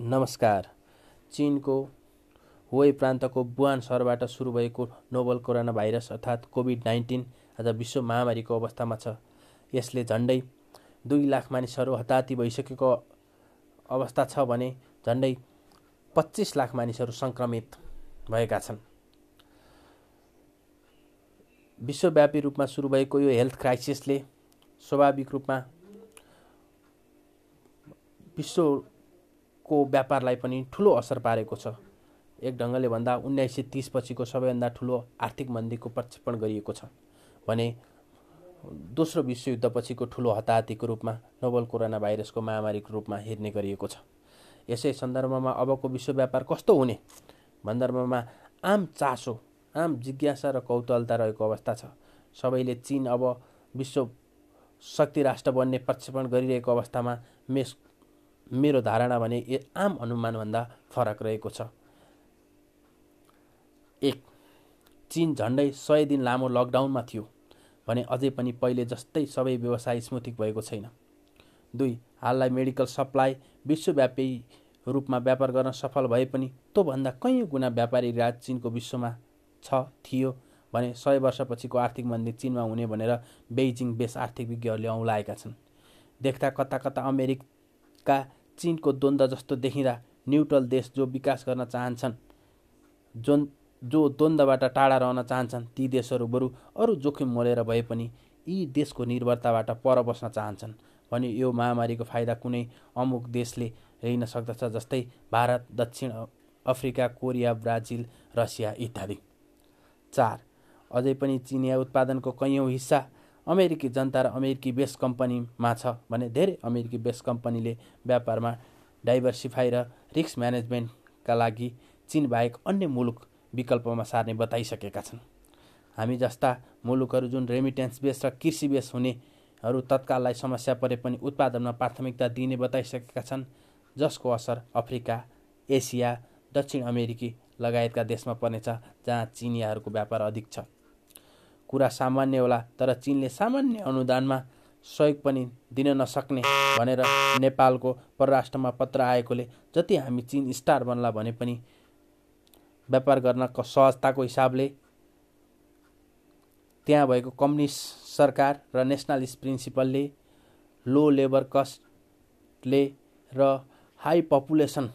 नमस्कार। चिनको हुवेई प्रान्तको बुहान सहरबाट सुरु भएको नोभल कोरोना भाइरस अर्थात् कोभिड नाइन्टिन आज विश्व महामारीको अवस्थामा छ। यसले झन्डै दुई लाख मानिसहरू हताहती भइसकेको अवस्था छ भने झन्डै पच्चिस लाख मानिसहरू सङ्क्रमित भएका छन्। विश्वव्यापी रूपमा सुरु भएको यो हेल्थ क्राइसिसले स्वाभाविक रूपमा विश्वको व्यापारलाई पनि ठुलो असर पारेको छ। एक ढङ्गले भन्दा उन्नाइस सय तिस पछिको सबैभन्दा ठुलो आर्थिक मन्दीको प्रक्षेपण गरिएको छ भने दोस्रो विश्वयुद्धपछिको ठुलो हताहतीको रूपमा नोबल कोरोना भाइरसको महामारीको रूपमा हेर्ने गरिएको छ। यसै सन्दर्भमा अबको विश्व व्यापार कस्तो हुने? सन्दर्भमा आम चासो आम जिज्ञासा र कौतलता रहेको अवस्था छ। सबैले चिन अब विश्व शक्ति राष्ट्र बन्ने प्रक्षेपण गरिरहेको अवस्थामा मेस मेरो धारणा भने आम अनुमानभन्दा फरक रहेको छ। एक चिन झन्डै सय दिन लामो लकडाउनमा थियो भने अझै पनि पहिले जस्तै सबै व्यवसाय स्मुथिक भएको छैन। दुई हाललाई मेडिकल सप्लाई विश्वव्यापी रूपमा व्यापार गर्न सफल भए पनि त्योभन्दा कैयौँ गुणा व्यापारी राज चिनको विश्वमा छ थियो भने सय वर्षपछिको आर्थिक मन्दी चिनमा हुने भनेर बेइजिङ बेस आर्थिक विज्ञहरूले औँलाएका छन्। देख्दा कता कता अमेरिका चिनको द्वन्द्व जस्तो देखिँदा न्युट्रल देश जो विकास गर्न चाहन्छन् जो जो द्वन्द्वबाट टाढा रहन चाहन्छन् ती देशहरू बरु अरू जोखिम मोलेर भए पनि यी देशको निर्भरताबाट पर बस्न चाहन्छन् भने यो महामारीको फाइदा कुनै अमुक देशले लिन सक्दछ जस्तै भारत दक्षिण अफ्रिका कोरिया ब्राजिल रसिया इत्यादि। चार अझै पनि चिनिया उत्पादनको कैयौँ हिस्सा अमेरिकी जनता र अमेरिकी बेस कम्पनीमा छ भने धेरै अमेरिकी बेस कम्पनीले व्यापारमा डाइभर्सिफाई र रिस्क म्यानेजमेन्टका लागि चिनबाहेक अन्य मुलुक विकल्पमा सार्ने बताइसकेका छन्। हामी जस्ता मुलुकहरू जुन रेमिटेन्स बेस र कृषि बेस हुनेहरू तत्काललाई समस्या परे पनि उत्पादनमा प्राथमिकता दिने बताइसकेका छन् जसको असर अफ्रिका एसिया दक्षिण अमेरिकी लगायतका देशमा पर्नेछ जहाँ चिनियाहरूको व्यापार अधिक छ। कुरा सामान्य होला तर चिनले सामान्य अनुदानमा सहयोग पनि दिन नसक्ने भनेर नेपालको परराष्ट्रमा पत्र आएकोले जति हामी चिन स्टार बन्ला भने पनि व्यापार गर्नको सहजताको हिसाबले त्यहाँ भएको कम्युनिस्ट सरकार र नेसनलिस्ट प्रिन्सिपलले लो लेबर कस्टले र हाई पपुलेसन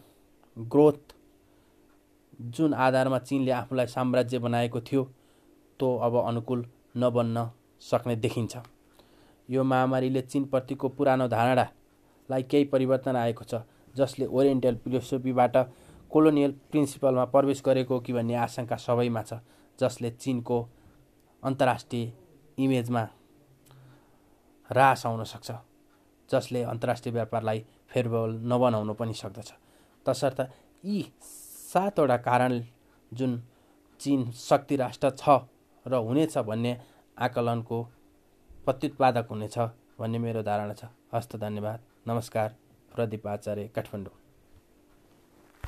ग्रोथ जुन आधारमा चिनले आफूलाई साम्राज्य बनाएको थियो त्यो अब अनुकूल नबन्न सक्ने देखिन्छ। यो महामारीले चिनप्रतिको पुरानो धारणालाई केही परिवर्तन आएको छ जसले ओरिएन्टल फिलोसोफीबाट कोलोनियल प्रिन्सिपलमा प्रवेश गरेको कि भन्ने आशंका सबैमा छ जसले चिनको अन्तर्राष्ट्रिय इमेजमा ह्रास आउन सक्छ जसले अन्तर्राष्ट्रिय व्यापारलाई फेरबल नबनाउनु पनि सक्दछ। तसर्थ यी सातवटा कारण जुन चिन शक्ति राष्ट्र छ र हुनेछ भन्ने आकलनको प्रत्युत्पादक हुनेछ भन्ने मेरो धारणा छ। हस्त धन्यवाद। नमस्कार। प्रदीप आचार्य काठमाडौँ।